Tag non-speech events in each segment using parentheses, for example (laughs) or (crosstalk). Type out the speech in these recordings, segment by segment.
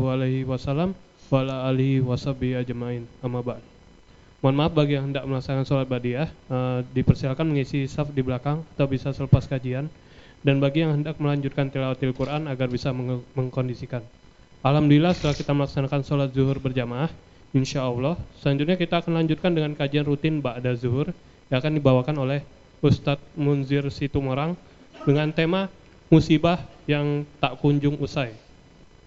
alaihi wasallam wa ala alihi washabihi ajmain amma ba'd. Mohon maaf bagi yang hendak melaksanakan sholat badiah, uh, dipersilakan mengisi saf di belakang atau bisa selepas kajian. Dan bagi yang hendak melanjutkan tilawatil Quran agar bisa meng mengkondisikan. Alhamdulillah setelah kita melaksanakan sholat zuhur berjamaah, insya Allah selanjutnya kita akan lanjutkan dengan kajian rutin Ba'da Zuhur yang akan dibawakan oleh Ustadz Munzir Situmorang dengan tema musibah yang tak kunjung usai.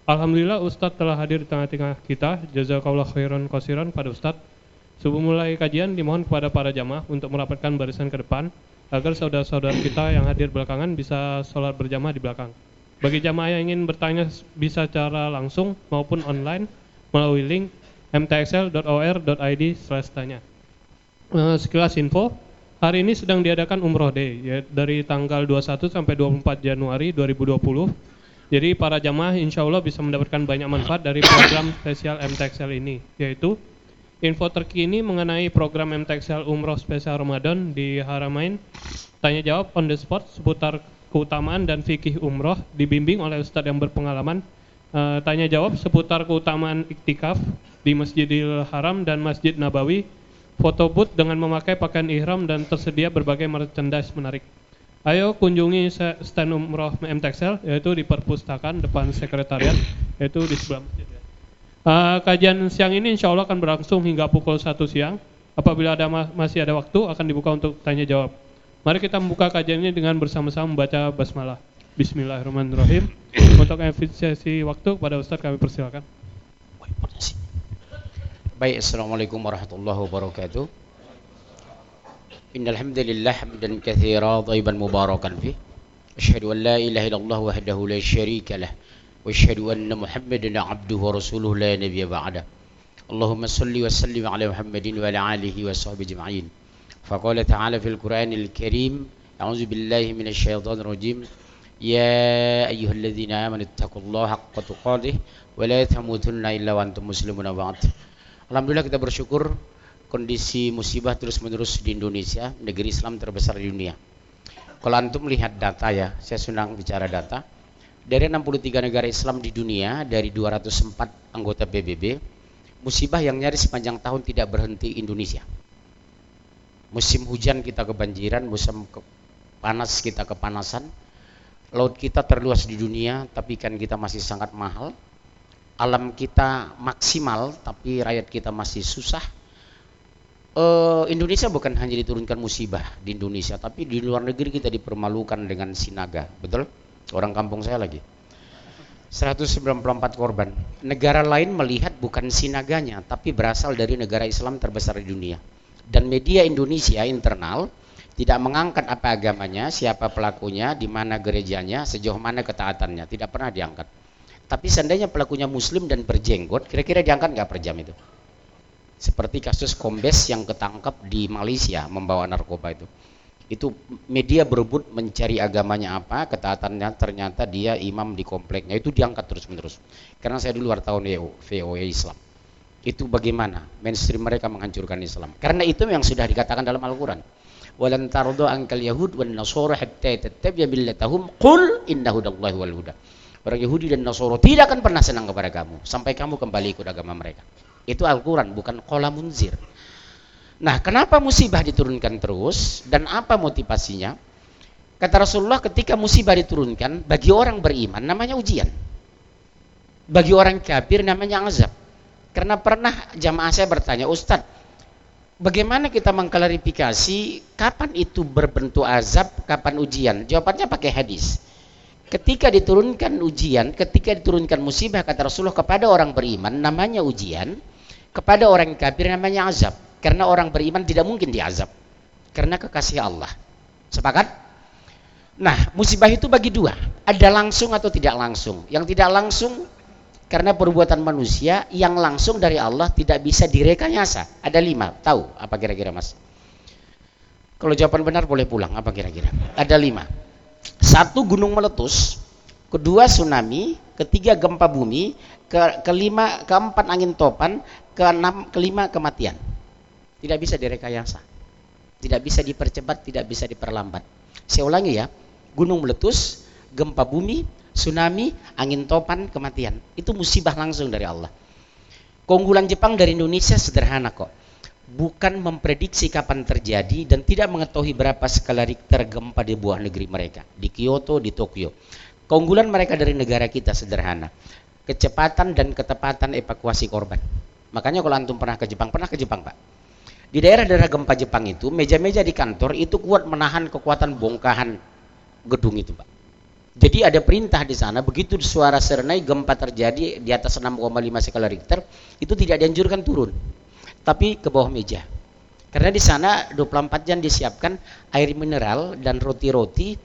Alhamdulillah Ustadz telah hadir di tengah-tengah kita. Jazakallah khairan qasiran pada Ustadz. Sebelum mulai kajian dimohon kepada para jamaah untuk merapatkan barisan ke depan agar saudara-saudara kita yang hadir belakangan bisa sholat berjamaah di belakang. Bagi jamaah yang ingin bertanya bisa secara langsung maupun online melalui link mtxl.or.id tanya. Uh, sekilas info, hari ini sedang diadakan Umroh Day ya, dari tanggal 21 sampai 24 Januari 2020. Jadi para jamaah insya Allah bisa mendapatkan banyak manfaat dari program spesial MTXL ini, yaitu info terkini mengenai program MTXL Umroh Spesial Ramadan di Haramain, tanya jawab on the spot seputar keutamaan dan fikih umroh dibimbing oleh ustadz yang berpengalaman. Uh, tanya jawab seputar keutamaan iktikaf di Masjidil Haram dan Masjid Nabawi, foto booth dengan memakai pakaian ihram dan tersedia berbagai merchandise menarik. Ayo kunjungi stand umroh MTXL yaitu di perpustakaan depan sekretariat yaitu di sebelah masjid. Uh, kajian siang ini insya Allah akan berlangsung hingga pukul 1 siang. Apabila ada ma masih ada waktu akan dibuka untuk tanya jawab. Mari kita membuka kajian ini dengan bersama-sama membaca basmalah. Bismillahirrahmanirrahim. Untuk efisiensi waktu kepada Ustaz kami persilakan. Baik, Assalamualaikum warahmatullahi wabarakatuh. Innal hamdalillah hamdan katsira thayyiban mubarakan fi. Asyhadu an la ilaha illallah wahdahu la syarika lah wa asyhadu anna Muhammadan abduhu wa rasuluhu la nabiyya ba'da. Allahumma salli wa sallim ala Muhammadin wa ala alihi wa sahbihi ajma'in. Faqala ta'ala fil Qur'anil Karim, a'udzu billahi minasy syaithanir rajim. Ya ayyuhalladzina amanu taqullaha haqqa tuqatih wa la tamutunna illa wa antum muslimun ba'd. Alhamdulillah kita bersyukur kondisi musibah terus-menerus di Indonesia, negeri Islam terbesar di dunia. Kalau antum melihat data ya, saya senang bicara data. Dari 63 negara Islam di dunia, dari 204 anggota PBB, musibah yang nyaris sepanjang tahun tidak berhenti Indonesia. Musim hujan kita kebanjiran, musim ke panas kita kepanasan. Laut kita terluas di dunia, tapi kan kita masih sangat mahal alam kita maksimal tapi rakyat kita masih susah uh, Indonesia bukan hanya diturunkan musibah di Indonesia tapi di luar negeri kita dipermalukan dengan sinaga betul orang kampung saya lagi 194 korban negara lain melihat bukan sinaganya tapi berasal dari negara Islam terbesar di dunia dan media Indonesia internal tidak mengangkat apa agamanya, siapa pelakunya, di mana gerejanya, sejauh mana ketaatannya, tidak pernah diangkat. Tapi seandainya pelakunya muslim dan berjenggot, kira-kira diangkat nggak per jam itu? Seperti kasus Kombes yang ketangkap di Malaysia membawa narkoba itu. Itu media berebut mencari agamanya apa, ketaatannya ternyata dia imam di kompleknya. Itu diangkat terus-menerus. Karena saya dulu wartawan VOA Islam. Itu bagaimana mainstream mereka menghancurkan Islam. Karena itu yang sudah dikatakan dalam Al-Quran. Walan tardo angkal yahud wan nasara hatta tattabi'a millatahum qul inna hudallahi wal huda orang Yahudi dan Nasoro tidak akan pernah senang kepada kamu sampai kamu kembali ikut agama mereka. Itu Al-Quran, bukan kola munzir. Nah, kenapa musibah diturunkan terus dan apa motivasinya? Kata Rasulullah ketika musibah diturunkan, bagi orang beriman namanya ujian. Bagi orang kafir namanya azab. Karena pernah jamaah saya bertanya, Ustadz, bagaimana kita mengklarifikasi kapan itu berbentuk azab, kapan ujian? Jawabannya pakai hadis. Ketika diturunkan ujian, ketika diturunkan musibah kata Rasulullah kepada orang beriman namanya ujian, kepada orang kafir namanya azab. Karena orang beriman tidak mungkin diazab. Karena kekasih Allah. Sepakat? Nah, musibah itu bagi dua. Ada langsung atau tidak langsung. Yang tidak langsung karena perbuatan manusia, yang langsung dari Allah tidak bisa direkayasa. Ada lima. Tahu apa kira-kira mas? Kalau jawaban benar boleh pulang. Apa kira-kira? Ada lima satu gunung meletus, kedua tsunami, ketiga gempa bumi, ke, kelima, keempat angin topan, keenam, kelima kematian. Tidak bisa direkayasa. Tidak bisa dipercepat, tidak bisa diperlambat. Saya ulangi ya, gunung meletus, gempa bumi, tsunami, angin topan, kematian. Itu musibah langsung dari Allah. Keunggulan Jepang dari Indonesia sederhana kok. Bukan memprediksi kapan terjadi dan tidak mengetahui berapa skala Richter gempa di buah negeri mereka. Di Kyoto, di Tokyo. Keunggulan mereka dari negara kita sederhana. Kecepatan dan ketepatan evakuasi korban. Makanya kalau antum pernah ke Jepang, pernah ke Jepang Pak? Di daerah-daerah gempa Jepang itu, meja-meja di kantor itu kuat menahan kekuatan bongkahan gedung itu, Pak. Jadi ada perintah di sana, begitu suara serenai gempa terjadi di atas 6,5 skala Richter, itu tidak dianjurkan turun, tapi ke bawah meja. Karena di sana 24 jam disiapkan air mineral dan roti-roti,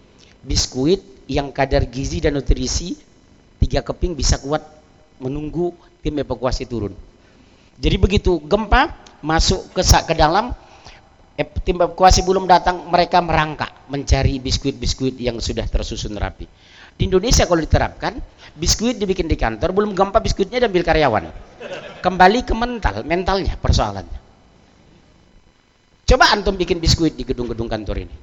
biskuit yang kadar gizi dan nutrisi tiga keping bisa kuat menunggu tim evakuasi turun. Jadi begitu gempa, masuk ke ke dalam tim evakuasi belum datang mereka merangkak mencari biskuit-biskuit yang sudah tersusun rapi. Di Indonesia kalau diterapkan biskuit dibikin di kantor belum gempa biskuitnya diambil karyawan. Kembali ke mental mentalnya persoalannya. Coba antum bikin biskuit di gedung-gedung kantor ini.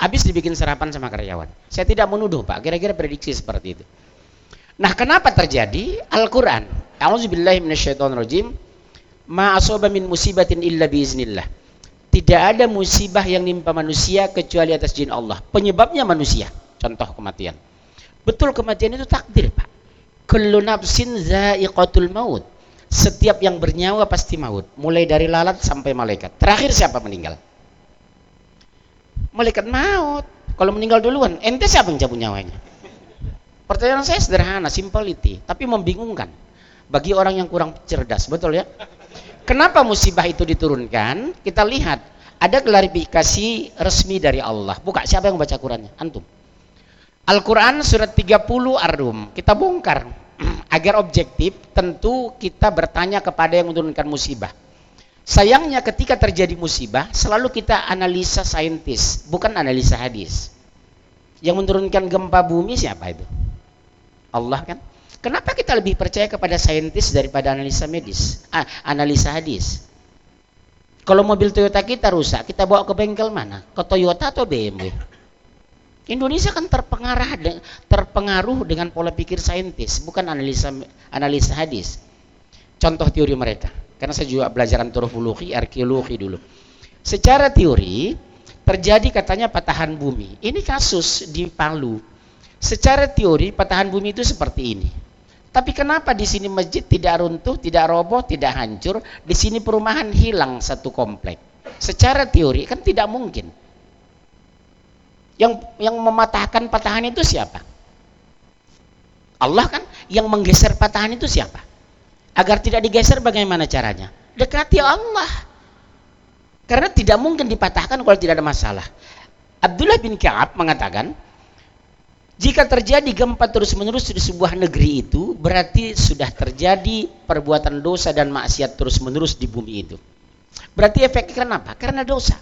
Habis dibikin sarapan sama karyawan. Saya tidak menuduh pak. Kira-kira prediksi seperti itu nah kenapa terjadi Al-Quran A'udzubillahiminasyaitonirrojim ma asaba min musibatin illa biiznillah. Tidak ada musibah yang nimpa manusia kecuali atas jin Allah. Penyebabnya manusia. Contoh kematian. Betul kematian itu takdir, Pak. Kullu nafsin za'iqatul maut. Setiap yang bernyawa pasti maut. Mulai dari lalat sampai malaikat. Terakhir siapa meninggal? Malaikat maut. Kalau meninggal duluan, ente siapa yang cabut nyawanya? Pertanyaan saya sederhana, simplicity, tapi membingungkan bagi orang yang kurang cerdas, betul ya? Kenapa musibah itu diturunkan? Kita lihat ada klarifikasi resmi dari Allah. Buka siapa yang baca Qurannya? Antum. Al-Quran surat 30 Ar-Rum. Kita bongkar. (clears throat) Agar objektif, tentu kita bertanya kepada yang menurunkan musibah. Sayangnya ketika terjadi musibah, selalu kita analisa saintis, bukan analisa hadis. Yang menurunkan gempa bumi siapa itu? Allah kan? Kenapa kita lebih percaya kepada saintis daripada analisa medis, ah, analisa hadis? Kalau mobil Toyota kita rusak, kita bawa ke bengkel mana? Ke Toyota atau BMW? Indonesia kan terpengaruh terpengaruh dengan pola pikir saintis, bukan analisa analisa hadis. Contoh teori mereka. Karena saya juga belajar antropologi, arkeologi dulu. Secara teori terjadi katanya patahan bumi. Ini kasus di Palu. Secara teori patahan bumi itu seperti ini. Tapi kenapa di sini masjid tidak runtuh, tidak roboh, tidak hancur, di sini perumahan hilang satu komplek? Secara teori kan tidak mungkin. Yang yang mematahkan patahan itu siapa? Allah kan yang menggeser patahan itu siapa? Agar tidak digeser bagaimana caranya? Dekati Allah. Karena tidak mungkin dipatahkan kalau tidak ada masalah. Abdullah bin Ka'ab mengatakan, jika terjadi gempa terus-menerus di sebuah negeri itu, berarti sudah terjadi perbuatan dosa dan maksiat terus-menerus di bumi itu. Berarti efeknya kenapa? Karena dosa.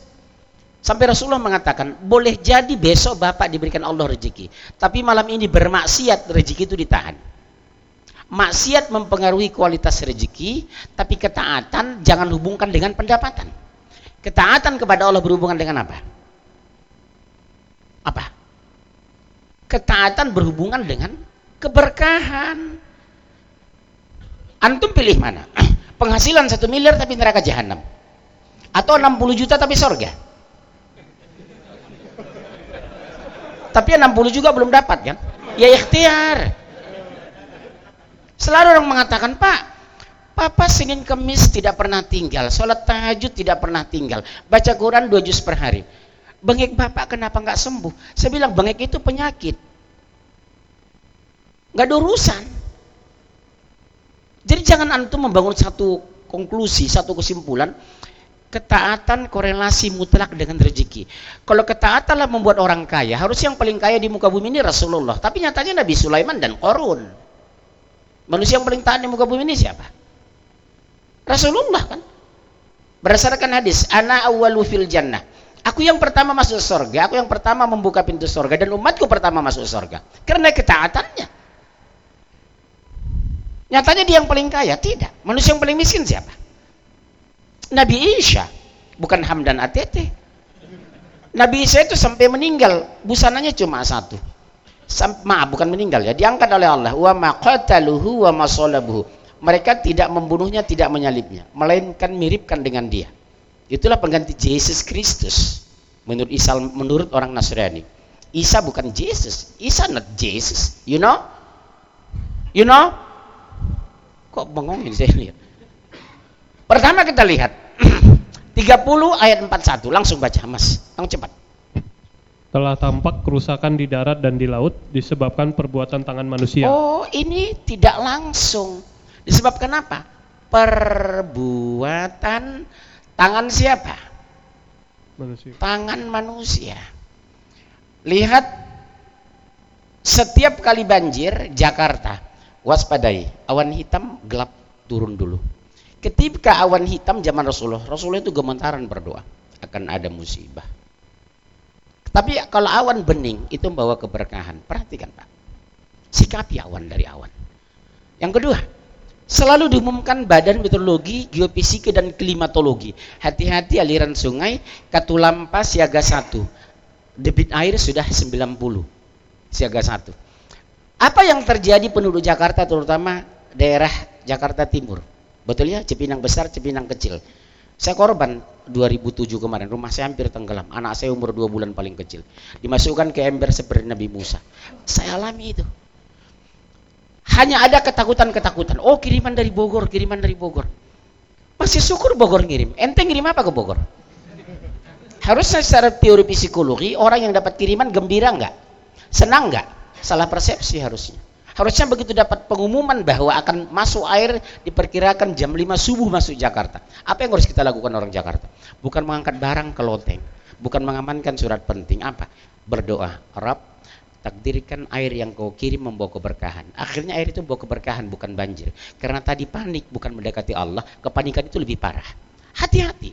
Sampai Rasulullah mengatakan, boleh jadi besok Bapak diberikan Allah rezeki. Tapi malam ini bermaksiat, rezeki itu ditahan. Maksiat mempengaruhi kualitas rezeki, tapi ketaatan jangan hubungkan dengan pendapatan. Ketaatan kepada Allah berhubungan dengan apa? Apa? Ketaatan berhubungan dengan keberkahan. Antum pilih mana? (clears throat) Penghasilan satu miliar tapi neraka jahanam. Atau 60 juta tapi sorga. Tapi 60 juga belum dapat kan? Ya ikhtiar. Selalu orang mengatakan, Pak, Papa Senin Kemis tidak pernah tinggal, sholat tahajud tidak pernah tinggal, baca Quran dua juz per hari. Bengek bapak kenapa nggak sembuh? Saya bilang bengek itu penyakit. Nggak ada urusan. Jadi jangan antum membangun satu konklusi, satu kesimpulan. Ketaatan korelasi mutlak dengan rezeki. Kalau ketaatanlah membuat orang kaya, harus yang paling kaya di muka bumi ini Rasulullah. Tapi nyatanya Nabi Sulaiman dan Korun. Manusia yang paling taat di muka bumi ini siapa? Rasulullah kan. Berdasarkan hadis, ana awwalu fil jannah Aku yang pertama masuk surga, aku yang pertama membuka pintu surga dan umatku pertama masuk surga. Karena ketaatannya. Nyatanya dia yang paling kaya, tidak. Manusia yang paling miskin siapa? Nabi Isa, bukan Hamdan ATT. Nabi Isa itu sampai meninggal, busananya cuma satu. Sam, bukan meninggal ya diangkat oleh Allah wa ma qataluhu wa ma salabuhu mereka tidak membunuhnya tidak menyalibnya melainkan miripkan dengan dia itulah pengganti Yesus Kristus. Menurut Isa menurut orang Nasrani. Isa bukan Jesus. Isa not Jesus. You know? You know? Kok bengong ini saya lihat? Pertama kita lihat. (clears throat) 30 ayat 41 langsung baca mas. Langsung cepat. Telah tampak kerusakan di darat dan di laut disebabkan perbuatan tangan manusia. Oh, ini tidak langsung. Disebabkan apa? Perbuatan tangan siapa? Manusia. Tangan manusia. Lihat setiap kali banjir Jakarta, waspadai, awan hitam gelap turun dulu. Ketika awan hitam zaman Rasulullah, Rasulullah itu gemetaran berdoa akan ada musibah tapi kalau awan bening itu membawa keberkahan. Perhatikan Pak. Sikapi awan dari awan. Yang kedua, selalu diumumkan Badan Meteorologi, Geofisika dan Klimatologi. Hati-hati aliran sungai Katulampa siaga 1. Debit air sudah 90 siaga 1. Apa yang terjadi penduduk Jakarta terutama daerah Jakarta Timur? Betul ya, Cipinang besar, Cipinang kecil. Saya korban 2007 kemarin, rumah saya hampir tenggelam. Anak saya umur 2 bulan paling kecil. Dimasukkan ke ember seperti Nabi Musa. Saya alami itu. Hanya ada ketakutan-ketakutan. Oh kiriman dari Bogor, kiriman dari Bogor. Masih syukur Bogor ngirim. Ente ngirim apa ke Bogor? Harusnya secara teori psikologi, orang yang dapat kiriman gembira nggak? Senang nggak? Salah persepsi harusnya. Harusnya begitu dapat pengumuman bahwa akan masuk air diperkirakan jam 5 subuh masuk Jakarta. Apa yang harus kita lakukan orang Jakarta? Bukan mengangkat barang ke loteng, bukan mengamankan surat penting apa? Berdoa, Rab, takdirkan air yang kau kirim membawa keberkahan. Akhirnya air itu membawa keberkahan bukan banjir. Karena tadi panik bukan mendekati Allah, kepanikan itu lebih parah. Hati-hati.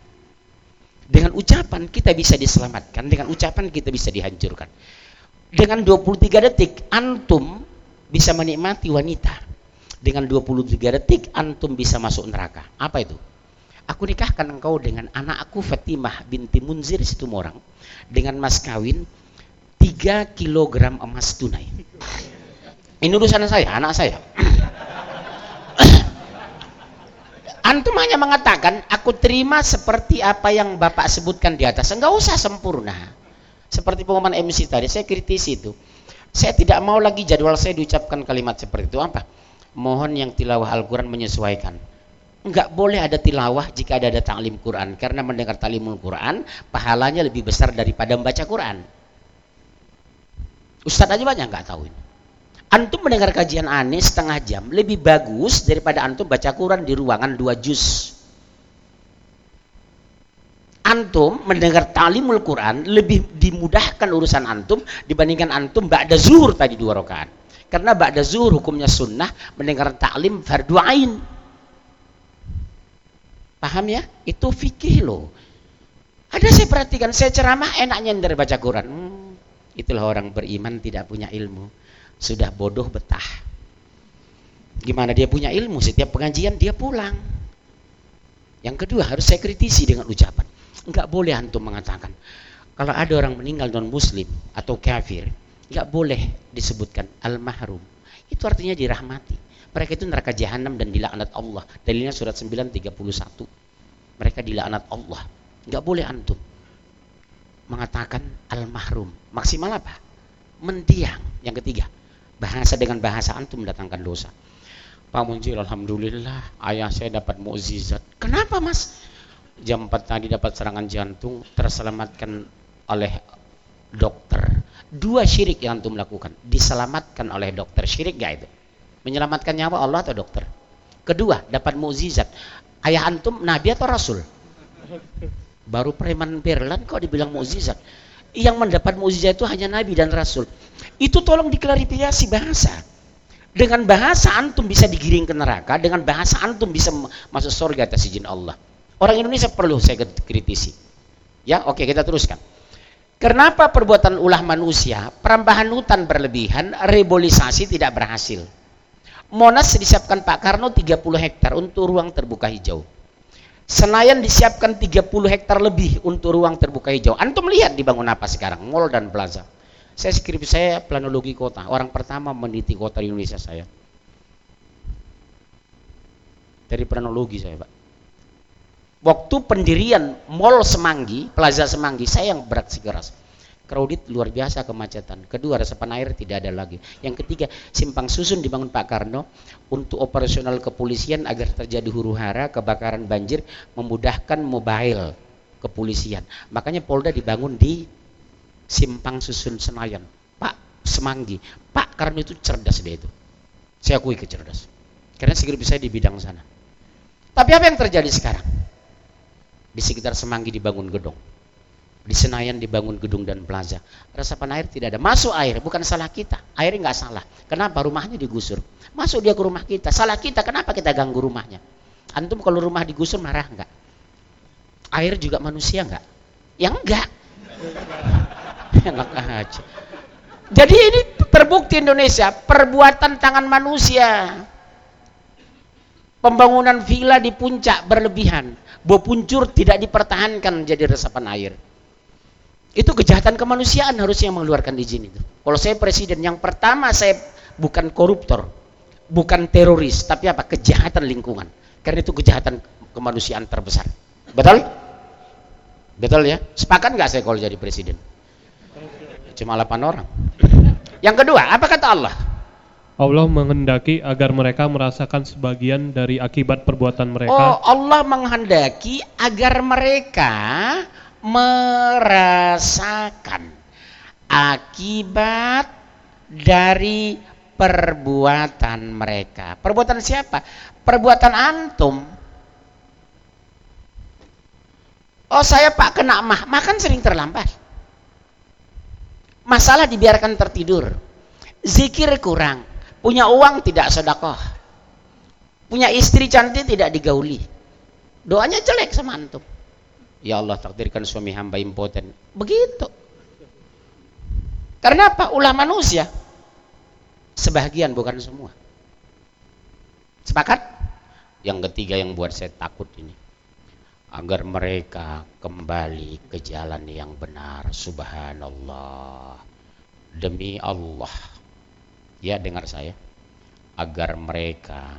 Dengan ucapan kita bisa diselamatkan, dengan ucapan kita bisa dihancurkan. Dengan 23 detik antum bisa menikmati wanita dengan 23 detik antum bisa masuk neraka apa itu aku nikahkan engkau dengan anakku Fatimah binti Munzir Situmorang dengan mas kawin 3 kilogram emas tunai ini urusan saya anak saya (clears throat) antum hanya mengatakan aku terima seperti apa yang bapak sebutkan di atas enggak usah sempurna seperti pengumuman MC tadi saya kritisi itu saya tidak mau lagi jadwal saya diucapkan kalimat seperti itu apa? Mohon yang tilawah Al-Quran menyesuaikan. Enggak boleh ada tilawah jika ada ada taklim Quran. Karena mendengar taklimul Quran, pahalanya lebih besar daripada membaca Quran. Ustadz aja banyak nggak tahu ini. Antum mendengar kajian aneh setengah jam lebih bagus daripada antum baca Quran di ruangan dua juz antum mendengar talimul Quran lebih dimudahkan urusan antum dibandingkan antum ba'da zuhur tadi dua rakaat. Karena ba'da zuhur hukumnya sunnah mendengar taklim fardu ain. Paham ya? Itu fikih loh. Ada saya perhatikan, saya ceramah enaknya dari baca Quran. Hmm, itulah orang beriman tidak punya ilmu. Sudah bodoh betah. Gimana dia punya ilmu? Setiap pengajian dia pulang. Yang kedua harus saya kritisi dengan ucapan. Enggak boleh antum mengatakan kalau ada orang meninggal non muslim atau kafir, enggak boleh disebutkan al-mahrum. Itu artinya dirahmati. Mereka itu neraka jahanam dan dilaknat Allah. Dalilnya surat 931. Mereka dilaknat Allah. Enggak boleh antum mengatakan al-mahrum. Maksimal apa? Mendiang. Yang ketiga, bahasa dengan bahasa antum mendatangkan dosa. Pak Munjir, Alhamdulillah, ayah saya dapat mukjizat. Kenapa mas? jam 4 tadi dapat serangan jantung terselamatkan oleh dokter dua syirik yang antum lakukan diselamatkan oleh dokter syirik gak itu menyelamatkan nyawa Allah atau dokter kedua dapat mukjizat ayah antum nabi atau rasul baru preman Berlan kok dibilang mukjizat yang mendapat mukjizat itu hanya nabi dan rasul itu tolong diklarifikasi bahasa dengan bahasa antum bisa digiring ke neraka dengan bahasa antum bisa masuk surga atas izin Allah Orang Indonesia perlu saya kritisi. Ya, oke kita teruskan. Kenapa perbuatan ulah manusia, perambahan hutan berlebihan, rebolisasi tidak berhasil? Monas disiapkan Pak Karno 30 hektar untuk ruang terbuka hijau. Senayan disiapkan 30 hektar lebih untuk ruang terbuka hijau. Antum lihat dibangun apa sekarang? Mall dan plaza. Saya skripsi saya planologi kota. Orang pertama meneliti kota di Indonesia saya. Dari planologi saya, Pak. Waktu pendirian Mall Semanggi, Plaza Semanggi, saya yang bersikeras. Crowded luar biasa kemacetan. Kedua, resapan air tidak ada lagi. Yang ketiga, simpang susun dibangun Pak Karno untuk operasional kepolisian agar terjadi huru hara, kebakaran banjir, memudahkan mobile kepolisian. Makanya Polda dibangun di simpang susun Senayan. Pak Semanggi, Pak Karno itu cerdas dia itu. Saya akui kecerdas. Karena skripsi saya di bidang sana. Tapi apa yang terjadi sekarang? Di sekitar Semanggi dibangun gedung. Di Senayan dibangun gedung dan plaza. Resapan air tidak ada. Masuk air, bukan salah kita. Air nggak salah. Kenapa rumahnya digusur? Masuk dia ke rumah kita. Salah kita, kenapa kita ganggu rumahnya? Antum kalau rumah digusur marah nggak? Air juga manusia nggak? Yang enggak. (laughs) Enak aja. Jadi ini terbukti Indonesia perbuatan tangan manusia. Pembangunan villa di puncak berlebihan Bopuncur tidak dipertahankan jadi resapan air. Itu kejahatan kemanusiaan harusnya mengeluarkan izin itu. Kalau saya presiden, yang pertama saya bukan koruptor, bukan teroris, tapi apa? Kejahatan lingkungan. Karena itu kejahatan kemanusiaan terbesar. Betul? Betul ya? Sepakat nggak saya kalau jadi presiden? Cuma 8 orang. Yang kedua, apa kata Allah? Allah menghendaki agar mereka merasakan sebagian dari akibat perbuatan mereka. Oh, Allah menghendaki agar mereka merasakan akibat dari perbuatan mereka. Perbuatan siapa? Perbuatan antum. Oh, saya Pak kena mah, makan sering terlambat. Masalah dibiarkan tertidur. Zikir kurang Punya uang tidak sedekah. Punya istri cantik tidak digauli. Doanya jelek sama antum. Ya Allah takdirkan suami hamba impoten. Begitu. Karena apa? Ulah manusia. Sebagian bukan semua. Sepakat? Yang ketiga yang buat saya takut ini. Agar mereka kembali ke jalan yang benar. Subhanallah. Demi Allah ya dengar saya agar mereka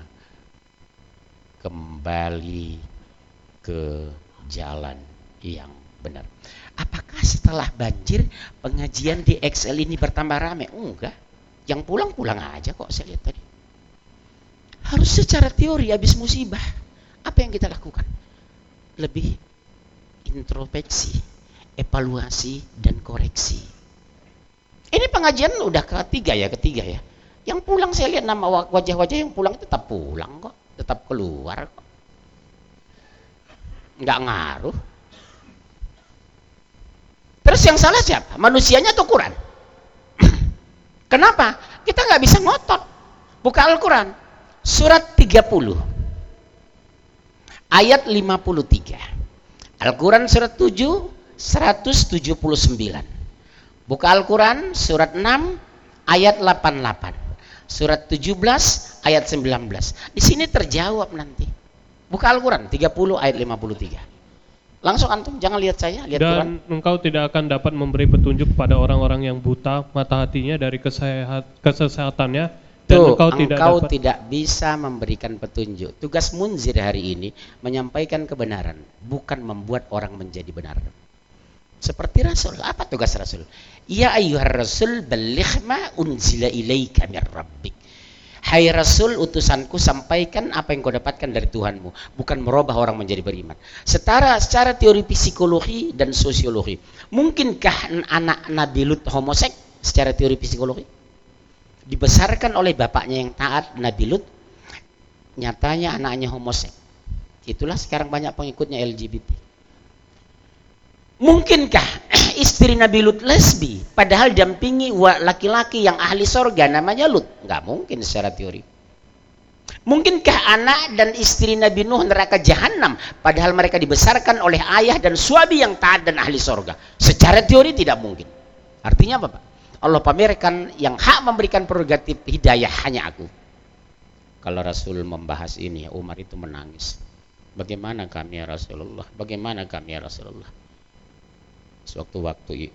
kembali ke jalan yang benar. Apakah setelah banjir pengajian di Excel ini bertambah ramai? Enggak. Yang pulang-pulang aja kok saya lihat tadi. Harus secara teori habis musibah. Apa yang kita lakukan? Lebih introspeksi, evaluasi dan koreksi. Ini pengajian udah ketiga ya, ketiga ya. Yang pulang saya lihat nama wajah-wajah yang pulang tetap pulang kok, tetap keluar kok. Enggak ngaruh. Terus yang salah siapa? Manusianya atau Quran? (clears throat) Kenapa? Kita nggak bisa ngotot. Buka Al-Quran. Surat 30. Ayat 53. Al-Quran surat 7, 179. Buka Al-Quran surat 6, ayat 88 surat 17 ayat 19. Di sini terjawab nanti. Buka Al-Quran 30 ayat 53. Langsung antum jangan lihat saya, lihat Dan Quran. engkau tidak akan dapat memberi petunjuk pada orang-orang yang buta mata hatinya dari kesehat, kesehatannya dan Tuh, engkau, tidak engkau dapat tidak bisa memberikan petunjuk. Tugas munzir hari ini menyampaikan kebenaran, bukan membuat orang menjadi benar. Seperti Rasul. Apa tugas Rasul? Ya ayyuhar Rasul balligh ma unzila ilaika min rabbik. Hai Rasul utusanku sampaikan apa yang kau dapatkan dari Tuhanmu. Bukan merubah orang menjadi beriman. Setara secara teori psikologi dan sosiologi mungkinkah anak Nabi Lut homosek? Secara teori psikologi? Dibesarkan oleh bapaknya yang taat Nabi Lut nyatanya anaknya homosek. Itulah sekarang banyak pengikutnya LGBT Mungkinkah (clears throat) istri Nabi Lut lesbi padahal dampingi laki-laki yang ahli sorga namanya Lut? Nggak mungkin secara teori. Mungkinkah anak dan istri Nabi Nuh neraka jahanam padahal mereka dibesarkan oleh ayah dan suami yang taat dan ahli sorga? Secara teori tidak mungkin. Artinya apa Pak? Allah pamerkan yang hak memberikan prerogatif hidayah hanya aku. Kalau Rasul membahas ini Umar itu menangis. Bagaimana kami ya Rasulullah? Bagaimana kami ya Rasulullah? Sewaktu-waktu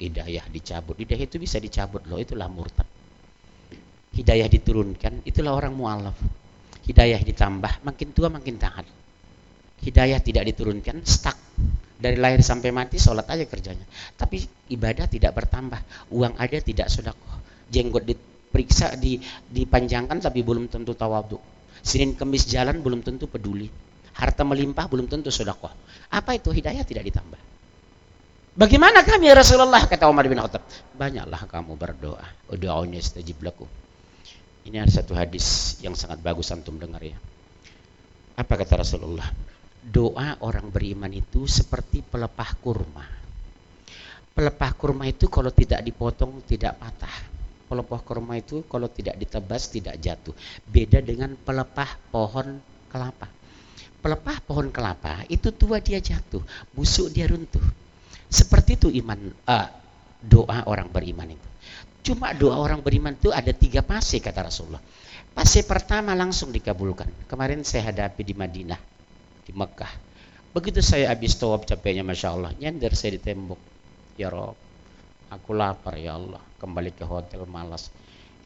hidayah dicabut. Hidayah itu bisa dicabut loh, itulah murtad. Hidayah diturunkan, itulah orang mu'alaf. Hidayah ditambah, makin tua makin taat. Hidayah tidak diturunkan, stuck. Dari lahir sampai mati, sholat aja kerjanya. Tapi ibadah tidak bertambah. Uang ada tidak sodakoh. Jenggot diperiksa, di, dipanjangkan tapi belum tentu tawadu. Senin kemis jalan belum tentu peduli. Harta melimpah belum tentu sodakoh. Apa itu hidayah tidak ditambah? Bagaimana kami Rasulullah kata Umar bin Khattab? Banyaklah kamu berdoa. Ud'uni astajib lakum. Ini ada satu hadis yang sangat bagus antum dengar ya. Apa kata Rasulullah? Doa orang beriman itu seperti pelepah kurma. Pelepah kurma itu kalau tidak dipotong tidak patah. Pelepah kurma itu kalau tidak ditebas tidak jatuh. Beda dengan pelepah pohon kelapa. Pelepah pohon kelapa itu tua dia jatuh, busuk dia runtuh seperti itu iman uh, doa orang beriman itu. Cuma doa orang beriman itu ada tiga fase kata Rasulullah. Fase pertama langsung dikabulkan. Kemarin saya hadapi di Madinah, di Mekah. Begitu saya habis tawab capeknya Masya Allah, nyender saya di tembok. Ya Rob, aku lapar ya Allah. Kembali ke hotel malas.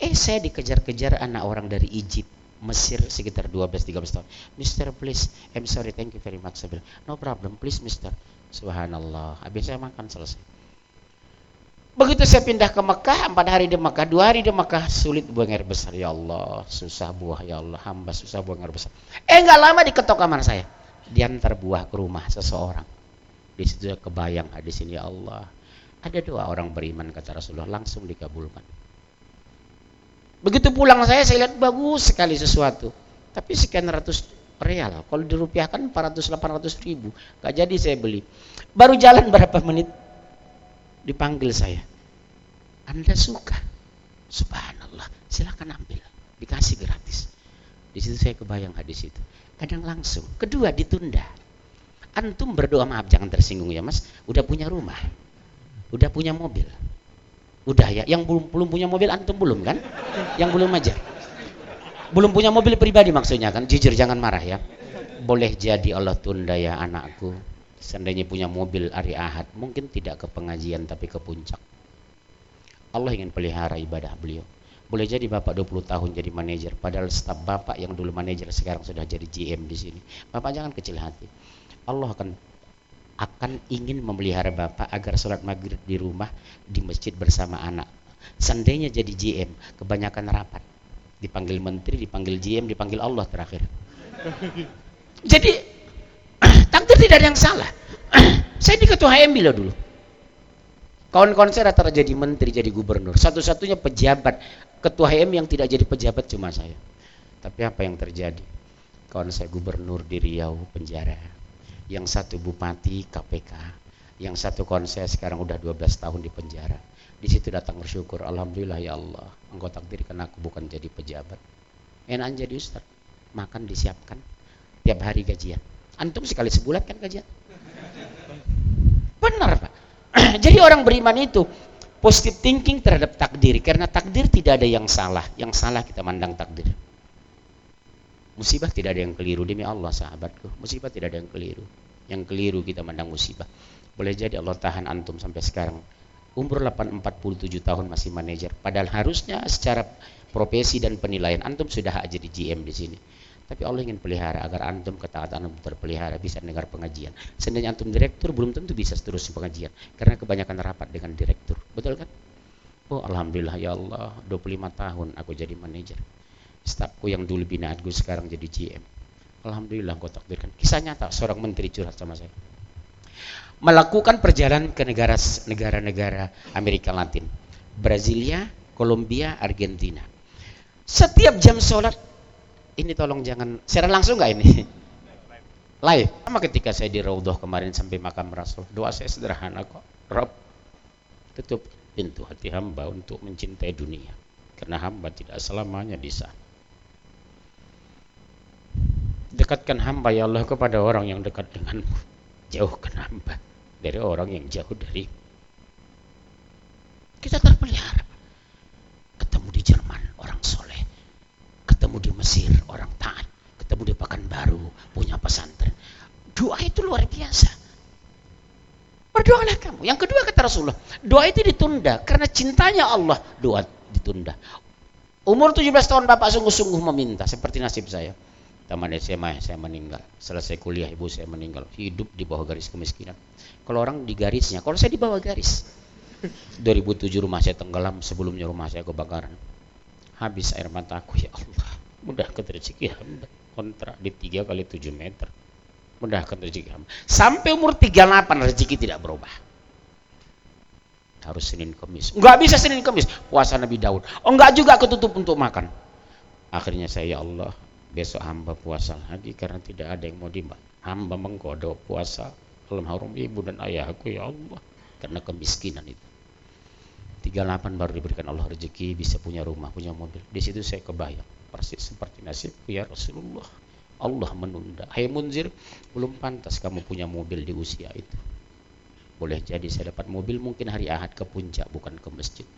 Eh saya dikejar-kejar anak orang dari Egypt. Mesir sekitar 12-13 tahun. Mister please, I'm sorry, thank you very much. No problem, please Mister. Subhanallah. Habis saya makan selesai. Begitu saya pindah ke Mekah, empat hari di Mekah, dua hari di Mekah, sulit buang air besar. Ya Allah, susah buah ya Allah, hamba susah buang air besar. Eh nggak lama diketok kamar saya, diantar buah ke rumah seseorang. Di situ kebayang hadis ini ya Allah. Ada doa orang beriman kata Rasulullah langsung dikabulkan. Begitu pulang saya, saya lihat bagus sekali sesuatu. Tapi sekian ratus real. Kalau dirupiahkan 400-800 ribu. Gak jadi saya beli. Baru jalan (laughs) berapa menit dipanggil saya. Anda suka? Subhanallah. Silakan ambil. Dikasih gratis. Di situ saya kebayang hadis itu. Kadang langsung. Kedua ditunda. Antum berdoa maaf jangan tersinggung ya mas. Udah punya rumah. Udah punya mobil. Udah ya. Yang belum belum punya mobil antum belum kan? Yang belum aja belum punya mobil pribadi maksudnya kan? Jujur jangan marah ya. Boleh jadi Allah tunda ya anakku. Seandainya punya mobil hari ahad mungkin tidak ke pengajian tapi ke puncak. Allah ingin pelihara ibadah beliau. Boleh jadi bapak 20 tahun jadi manajer padahal staf bapak yang dulu manajer sekarang sudah jadi GM di sini. Bapak jangan kecil hati. Allah akan akan ingin memelihara bapak agar sholat maghrib di rumah di masjid bersama anak. Seandainya jadi GM kebanyakan rapat dipanggil menteri, dipanggil GM, dipanggil Allah terakhir. (laughs) Jadi (clears throat) takdir tidak ada yang salah. (clears throat) saya di ketua HMB loh dulu. Kawan-kawan saya rata-rata jadi menteri, jadi gubernur. Satu-satunya pejabat ketua HM yang tidak jadi pejabat cuma saya. Tapi apa yang terjadi? Kawan saya gubernur di Riau penjara. Yang satu bupati KPK. Yang satu kawan sekarang udah 12 tahun di penjara di situ datang bersyukur, alhamdulillah ya Allah, engkau takdirkan aku bukan jadi pejabat. Enak jadi ustaz, makan disiapkan. Tiap hari gajian. Antum sekali sebulan kan gajian? Benar Pak. (clears throat) jadi orang beriman itu positive thinking terhadap takdir. Karena takdir tidak ada yang salah. Yang salah kita mandang takdir. Musibah tidak ada yang keliru. Demi Allah sahabatku musibah tidak ada yang keliru. Yang keliru kita mandang musibah. Boleh jadi Allah tahan antum sampai sekarang umur 8, 47 tahun masih manajer. Padahal harusnya secara profesi dan penilaian antum sudah jadi GM di sini. Tapi Allah ingin pelihara agar antum ketaatan antum terpelihara bisa dengar pengajian. Seandainya antum direktur belum tentu bisa terus pengajian karena kebanyakan rapat dengan direktur. Betul kan? Oh alhamdulillah ya Allah 25 tahun aku jadi manajer. Stafku yang dulu bina aku sekarang jadi GM. Alhamdulillah kau takdirkan. Kisah nyata seorang menteri curhat sama saya melakukan perjalanan ke negara-negara Amerika Latin, Brasilia, Kolombia, Argentina. Setiap jam sholat, ini tolong jangan secara langsung nggak ini? (laughs) Live. Sama ketika saya di Raudhah kemarin sampai makam Rasul, doa saya sederhana kok. Rob, tutup pintu hati hamba untuk mencintai dunia. Karena hamba tidak selamanya di sana. Dekatkan hamba ya Allah kepada orang yang dekat denganmu. Jauhkan hamba dari orang yang jauh dari kita terpelihara ketemu di Jerman orang soleh ketemu di Mesir orang taat ketemu di Pekanbaru punya pesantren doa itu luar biasa berdoalah kamu. Yang kedua kata Rasulullah, doa itu ditunda karena cintanya Allah doa ditunda. Umur 17 tahun Bapak sungguh-sungguh meminta seperti nasib saya. Taman SMA saya meninggal. Selesai kuliah ibu saya meninggal. Hidup di bawah garis kemiskinan. Kalau orang di garisnya, kalau saya di bawah garis. (laughs) 2007 rumah saya tenggelam, sebelumnya rumah saya kebakaran. Habis air mataku ya Allah. Mudah rezeki hamba. Kontrak di 3 kali 7 meter mudahkan rezeki hamba. Sampai umur 38 rezeki tidak berubah. Harus Senin Kamis. Enggak bisa Senin Kamis. Puasa Nabi Daud. Oh enggak juga ketutup untuk makan. Akhirnya saya ya Allah, besok hamba puasa lagi karena tidak ada yang mau dimakan. Hamba menggodok puasa dalam harum ibu dan ayahku ya Allah karena kemiskinan itu. 38 baru diberikan Allah rezeki bisa punya rumah, punya mobil. Di situ saya kebayang persis seperti nasib ya Rasulullah Allah menunda. Hai Munzir, belum pantas kamu punya mobil di usia itu. Boleh jadi saya dapat mobil mungkin hari Ahad ke puncak bukan ke masjid.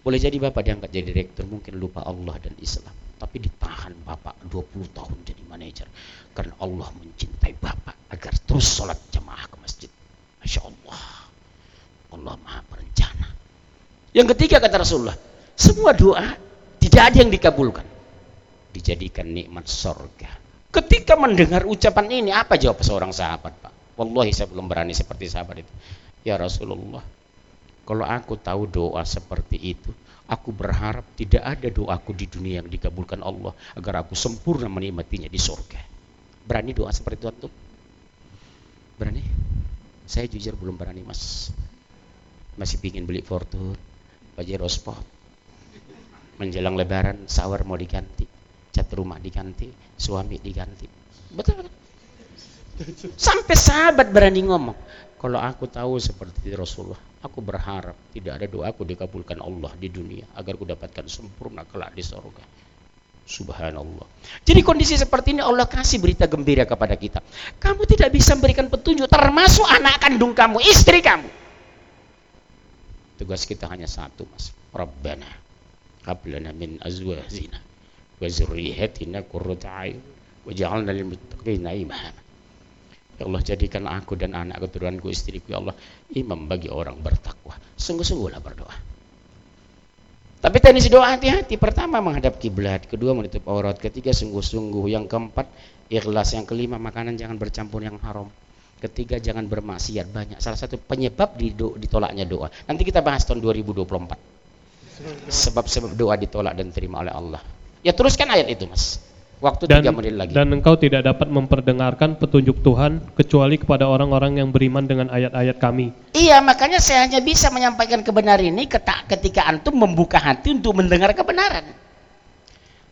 Boleh jadi Bapak diangkat jadi direktur mungkin lupa Allah dan Islam. Tapi ditahan Bapak 20 tahun jadi manajer. Karena Allah mencintai Bapak agar terus sholat jamaah ke masjid. Masya Allah. Allah maha berencana. Yang ketiga kata Rasulullah. Semua doa tidak ada yang dikabulkan. Dijadikan nikmat sorga Ketika mendengar ucapan ini, apa jawab seorang sahabat, Pak? Wallahi saya belum berani seperti sahabat itu. Ya Rasulullah, kalau aku tahu doa seperti itu, aku berharap tidak ada doaku di dunia yang dikabulkan Allah agar aku sempurna menikmatinya di surga. Berani doa seperti itu tuh? Berani? Saya jujur belum berani, Mas. Masih pingin beli Fortune, Pajero Sport. Menjelang lebaran, sahur mau diganti cat rumah diganti, suami diganti. Betul betul. Sampai sahabat berani ngomong, kalau aku tahu seperti Rasulullah, aku berharap tidak ada doaku dikabulkan Allah di dunia agar ku dapatkan sempurna kelak di surga. Subhanallah. Jadi kondisi seperti ini Allah kasih berita gembira kepada kita. Kamu tidak bisa memberikan petunjuk termasuk anak kandung kamu, istri kamu. Tugas kita hanya satu, Mas. Rabbana hablana min azwajina wa zurriyatina qurrata a'yun waj'alna lil muttaqina imama Ya Allah jadikan aku dan anak keturunanku istriku ya Allah imam bagi orang bertakwa. Sungguh-sungguhlah berdoa. Tapi teknis doa hati-hati. Pertama menghadap kiblat, kedua menutup aurat, ketiga sungguh-sungguh, yang keempat ikhlas, yang kelima makanan jangan bercampur yang haram. Ketiga jangan bermaksiat banyak. Salah satu penyebab ditolaknya doa. Nanti kita bahas tahun 2024. Sebab-sebab doa ditolak dan terima oleh Allah. Ya teruskan ayat itu mas. Waktu dan, tiga menit lagi. Dan engkau tidak dapat memperdengarkan petunjuk Tuhan kecuali kepada orang-orang yang beriman dengan ayat-ayat kami. Iya, makanya saya hanya bisa menyampaikan kebenaran ini ketika antum membuka hati untuk mendengar kebenaran.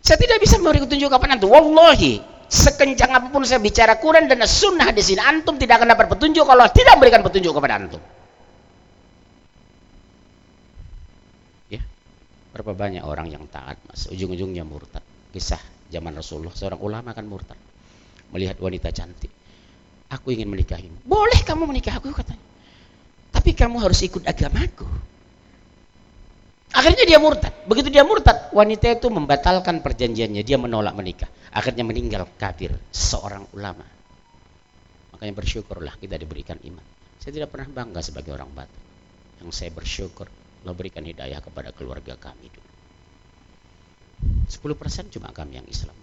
Saya tidak bisa memberi petunjuk kepada antum. Wallahi, sekencang apa pun saya bicara Quran dan sunnah di sini, antum tidak akan dapat petunjuk kalau tidak memberikan petunjuk kepada antum. Berapa banyak orang yang taat mas, ujung-ujungnya murtad. Kisah zaman Rasulullah, seorang ulama kan murtad. Melihat wanita cantik. Aku ingin menikahimu. Boleh kamu menikah aku katanya. Tapi kamu harus ikut agamaku. Akhirnya dia murtad. Begitu dia murtad, wanita itu membatalkan perjanjiannya. Dia menolak menikah. Akhirnya meninggal kafir. Seorang ulama. Makanya bersyukurlah kita diberikan iman. Saya tidak pernah bangga sebagai orang batu. Yang saya bersyukur Allah berikan hidayah kepada keluarga kami dulu. 10% cuma kami yang Islam.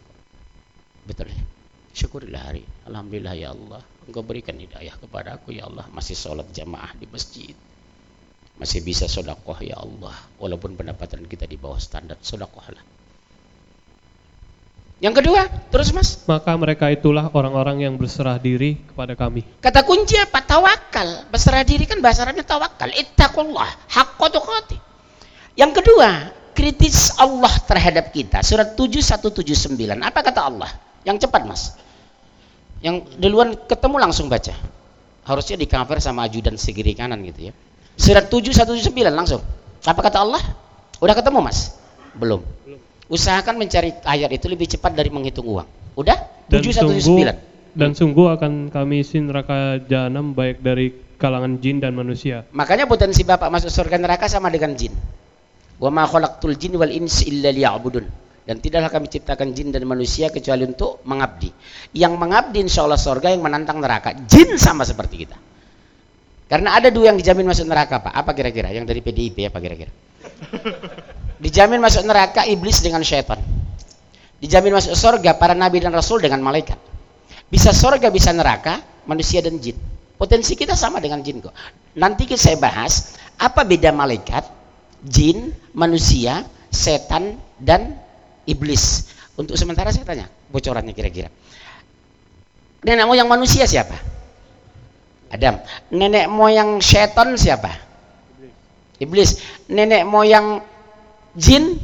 Betul ya? Syukurilah hari. Alhamdulillah ya Allah. Engkau berikan hidayah kepada aku ya Allah. Masih sholat jamaah di masjid. Masih bisa sodakoh ya Allah. Walaupun pendapatan kita di bawah standar. Sodakohlah. Yang kedua, terus mas. Maka mereka itulah orang-orang yang berserah diri kepada kami. Kata kunci apa? Tawakal. Berserah diri kan bahasa Arabnya tawakal. Ittaqullah. Haqqa tuqati. Yang kedua, kritis Allah terhadap kita. Surat 7179. Apa kata Allah? Yang cepat mas. Yang duluan ketemu langsung baca. Harusnya di cover sama ajudan segiri kanan gitu ya. Surat 7179 langsung. Apa kata Allah? Udah ketemu mas? Belum. Belum. Usahakan mencari ayat itu lebih cepat dari menghitung uang. Udah? Dan 779. Dan sungguh akan kami isi neraka jahanam baik dari kalangan jin dan manusia. Makanya potensi Bapak masuk surga neraka sama dengan jin. Wa ma khalaqtul jin wal insi illa liya'budun. Dan tidaklah kami ciptakan jin dan manusia kecuali untuk mengabdi. Yang mengabdi insya Allah surga yang menantang neraka. Jin sama seperti kita. Karena ada dua yang dijamin masuk neraka, Pak. Apa kira-kira? Yang dari PDIP apa kira-kira? Dijamin masuk neraka iblis dengan syaitan. Dijamin masuk surga para nabi dan rasul dengan malaikat. Bisa surga, bisa neraka, manusia dan jin. Potensi kita sama dengan jin kok. Nanti saya bahas apa beda malaikat, jin, manusia, setan dan iblis. Untuk sementara saya tanya bocorannya kira-kira. Nenek moyang manusia siapa? Adam. Nenek moyang setan siapa? Iblis. Nenek moyang jin?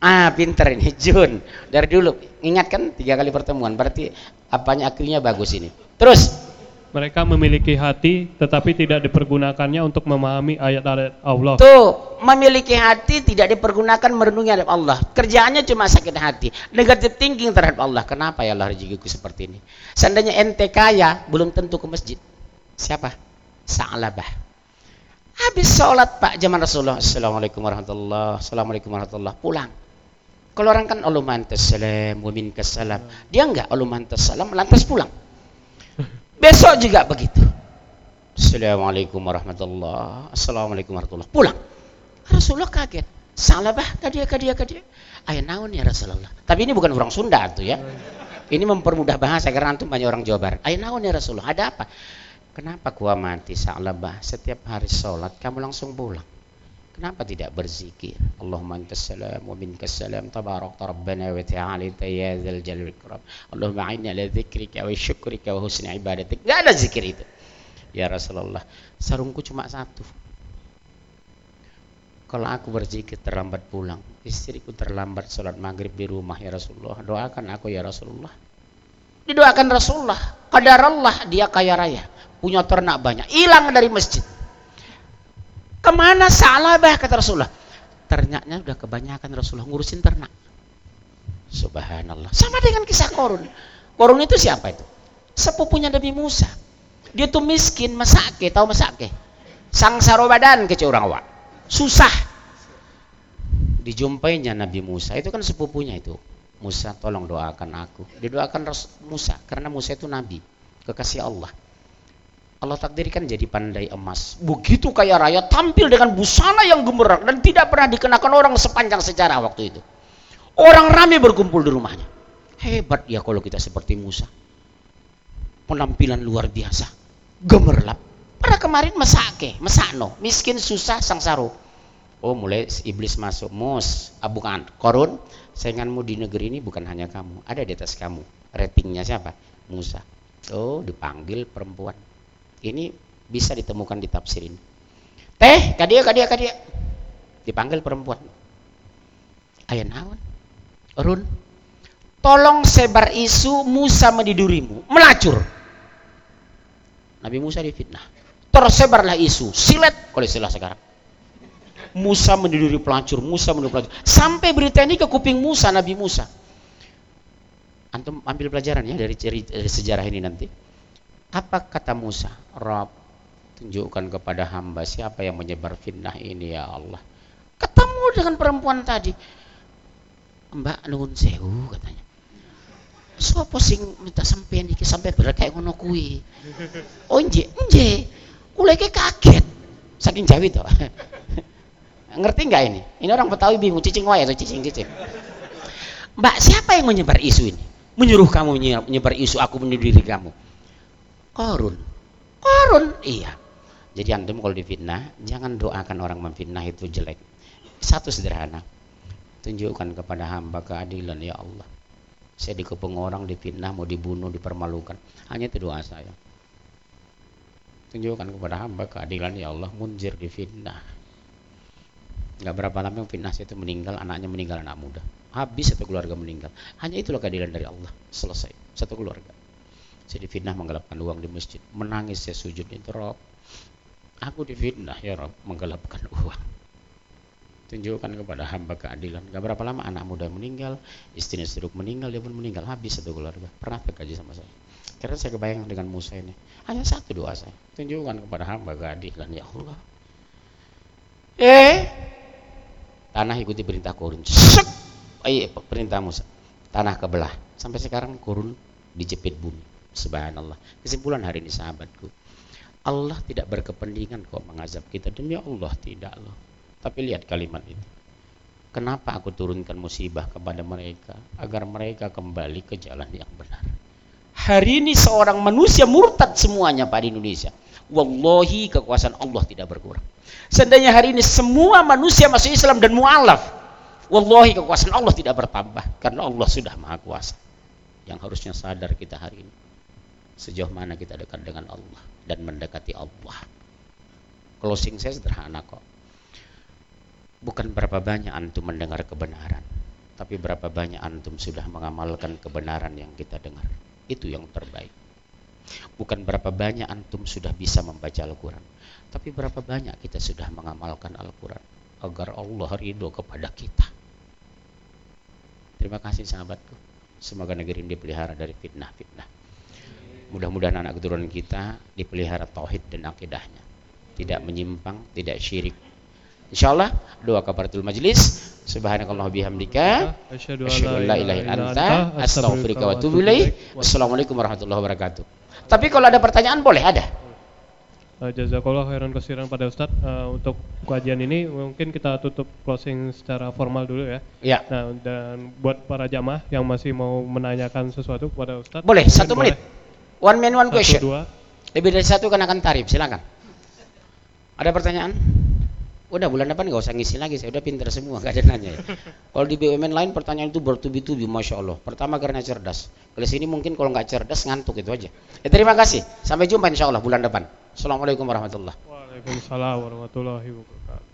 Ah, pinter ini (laughs) Jun. Dari dulu ingat kan tiga kali pertemuan. Berarti apanya akhirnya bagus ini. Terus mereka memiliki hati tetapi tidak dipergunakannya untuk memahami ayat-ayat Allah. Tuh, memiliki hati tidak dipergunakan merenungi ayat Allah. Kerjaannya cuma sakit hati, negatif thinking terhadap Allah. Kenapa ya Allah rezekiku seperti ini? Seandainya ente kaya, belum tentu ke masjid. Siapa? Sa'labah. Habis sholat Pak zaman Rasulullah. Assalamualaikum warahmatullahi Assalamualaikum warahmatullahi Pulang. Kalau orang kan Allahumma antas salam wa minkas salam. Dia enggak Allahumma antas salam lantas pulang. Besok juga begitu. Assalamualaikum warahmatullahi Assalamualaikum warahmatullahi Pulang. Rasulullah kaget. Salah bah kadia kadia kadia. Ayah naon ya Rasulullah. Tapi ini bukan orang Sunda tuh ya. Ini mempermudah bahasa karena antum banyak orang Jawa Barat. Ayah naon ya Rasulullah. Ada apa? Kenapa gua mati bah setiap hari sholat kamu langsung pulang? Kenapa tidak berzikir? Allahumma antas salam wa minkas salam tabarak rabbana wa ta'ala ya dzal jalal ikram. Allahumma a'inna ala dzikrika wa syukrika wa husni ibadatik. Enggak ada zikir itu. Ya Rasulullah, sarungku cuma satu. Kalau aku berzikir terlambat pulang, istriku terlambat sholat maghrib di rumah ya Rasulullah. Doakan aku ya Rasulullah. Didoakan Rasulullah. Kadar Allah dia kaya raya, punya ternak banyak, hilang dari masjid Ke mana salabah kata Rasulullah? Ternaknya udah kebanyakan Rasulullah ngurusin ternak. Subhanallah. Sama dengan kisah Korun. Korun itu siapa itu? Sepupunya Nabi Musa. Dia tuh miskin, masake, tahu masake? Sang sarobadan ke orang awak. Susah. Dijumpainya Nabi Musa. Itu kan sepupunya itu. Musa tolong doakan aku. Didoakan Musa karena Musa itu nabi, kekasih Allah. Allah takdirkan jadi pandai emas. Begitu kaya raya, tampil dengan busana yang gemerlap dan tidak pernah dikenakan orang sepanjang sejarah waktu itu. Orang ramai berkumpul di rumahnya. Hebat ya kalau kita seperti Musa. Penampilan luar biasa. Gemerlap. Pada kemarin mesake, mesakno, miskin susah sangsaro. Oh mulai iblis masuk, mus, ah, bukan, korun, sainganmu di negeri ini bukan hanya kamu, ada di atas kamu. Ratingnya siapa? Musa. Oh dipanggil perempuan ini bisa ditemukan di tafsir ini. Teh, kadia kadia kadia. Dipanggil perempuan. Ayah naon? Run. Tolong sebar isu Musa mendidurimu, melacur. Nabi Musa difitnah. Tersebarlah isu, silet kalau istilah sekarang. Musa mendiduri pelacur, Musa mendiduri pelacur. Sampai berita ini ke kuping Musa, Nabi Musa. Antum ambil pelajaran ya dari, dari sejarah ini nanti. Apa kata Musa? Rob, tunjukkan kepada hamba siapa yang menyebar fitnah ini ya Allah. Ketemu dengan perempuan tadi. Mbak nuhun sewu katanya. Sopo sing minta sampean iki sampai berat kayak ngono kuwi. Oh nje, nje. Kula iki kaget. Saking Jawi to. (laughs) Ngerti nggak ini? Ini orang Betawi bingung cicing wae atau cicing cicing. Mbak, siapa yang menyebar isu ini? Menyuruh kamu menyebar isu aku mendiri kamu. Korun. Korun, iya. Jadi antum kalau difitnah, jangan doakan orang memfitnah itu jelek. Satu sederhana. Tunjukkan kepada hamba keadilan ya Allah. Saya dikepung orang difitnah, mau dibunuh, dipermalukan. Hanya itu doa saya. Tunjukkan kepada hamba keadilan ya Allah, munjir difitnah. Gak berapa lama yang fitnah itu meninggal, anaknya meninggal anak muda. Habis satu keluarga meninggal. Hanya itulah keadilan dari Allah. Selesai. Satu keluarga. Saya difitnah menggelapkan uang di masjid. Menangis saya sujud itu Rob. Aku difitnah ya Rob menggelapkan (laughs) uang. Tunjukkan kepada hamba keadilan. Gak berapa lama anak muda meninggal, istrinya seduk meninggal, dia pun meninggal. Habis satu keluarga. Pernah terkaji sama saya. Karena saya kebayang dengan Musa ini. Hanya satu doa saya. Tunjukkan kepada hamba keadilan. Ya Allah. Eh, tanah ikuti perintah kurun. Sek. Eh, perintah Musa. Tanah kebelah. Sampai sekarang kurun dijepit bumi. Subhanallah. Kesimpulan hari ini sahabatku. Allah tidak berkepentingan kok mengazab kita demi Allah tidak loh. Tapi lihat kalimat itu. Kenapa aku turunkan musibah kepada mereka agar mereka kembali ke jalan yang benar. Hari ini seorang manusia murtad semuanya Pak di Indonesia. Wallahi kekuasaan Allah tidak berkurang. Seandainya hari ini semua manusia masuk Islam dan mu'alaf. Wallahi kekuasaan Allah tidak bertambah. Karena Allah sudah maha kuasa. Yang harusnya sadar kita hari ini. Sejauh mana kita dekat dengan Allah. Dan mendekati Allah. Closing saya sederhana kok. Bukan berapa banyak antum mendengar kebenaran. Tapi berapa banyak antum sudah mengamalkan kebenaran yang kita dengar. Itu yang terbaik. Bukan berapa banyak antum sudah bisa membaca Al-Quran. Tapi berapa banyak kita sudah mengamalkan Al-Quran. Agar Allah ridho kepada kita. Terima kasih sahabatku. Semoga negeri ini dipelihara dari fitnah-fitnah. Mudah-mudahan anak keturunan kita dipelihara tauhid dan akidahnya. Tidak menyimpang, tidak syirik. Insyaallah doa kafaratul majlis. Subhanakallah bihamdika. Asyhadu an la ilaha illa anta astaghfiruka wa atubu ilaik. Wassalamualaikum warahmatullahi wabarakatuh. Tapi kalau ada pertanyaan boleh ada. Uh, jazakallah khairan kesiran pada Ustadz uh, untuk kajian ini mungkin kita tutup closing secara formal dulu ya. Ya. Nah dan buat para jamaah yang masih mau menanyakan sesuatu kepada Ustadz. Boleh satu menit. One man one satu, question. Dua. Lebih dari satu kan akan tarif. Silakan. Ada pertanyaan? Udah bulan depan nggak usah ngisi lagi, saya udah pinter semua, (laughs) gak ada nanya ya. Kalau di BUMN lain pertanyaan itu bertubi-tubi, masya Allah. Pertama karena cerdas. Kalau sini mungkin kalau nggak cerdas ngantuk itu aja. Ya, terima kasih. Sampai jumpa insya Allah bulan depan. Assalamualaikum warahmatullahi Waalaikumsalam warahmatullahi wabarakatuh.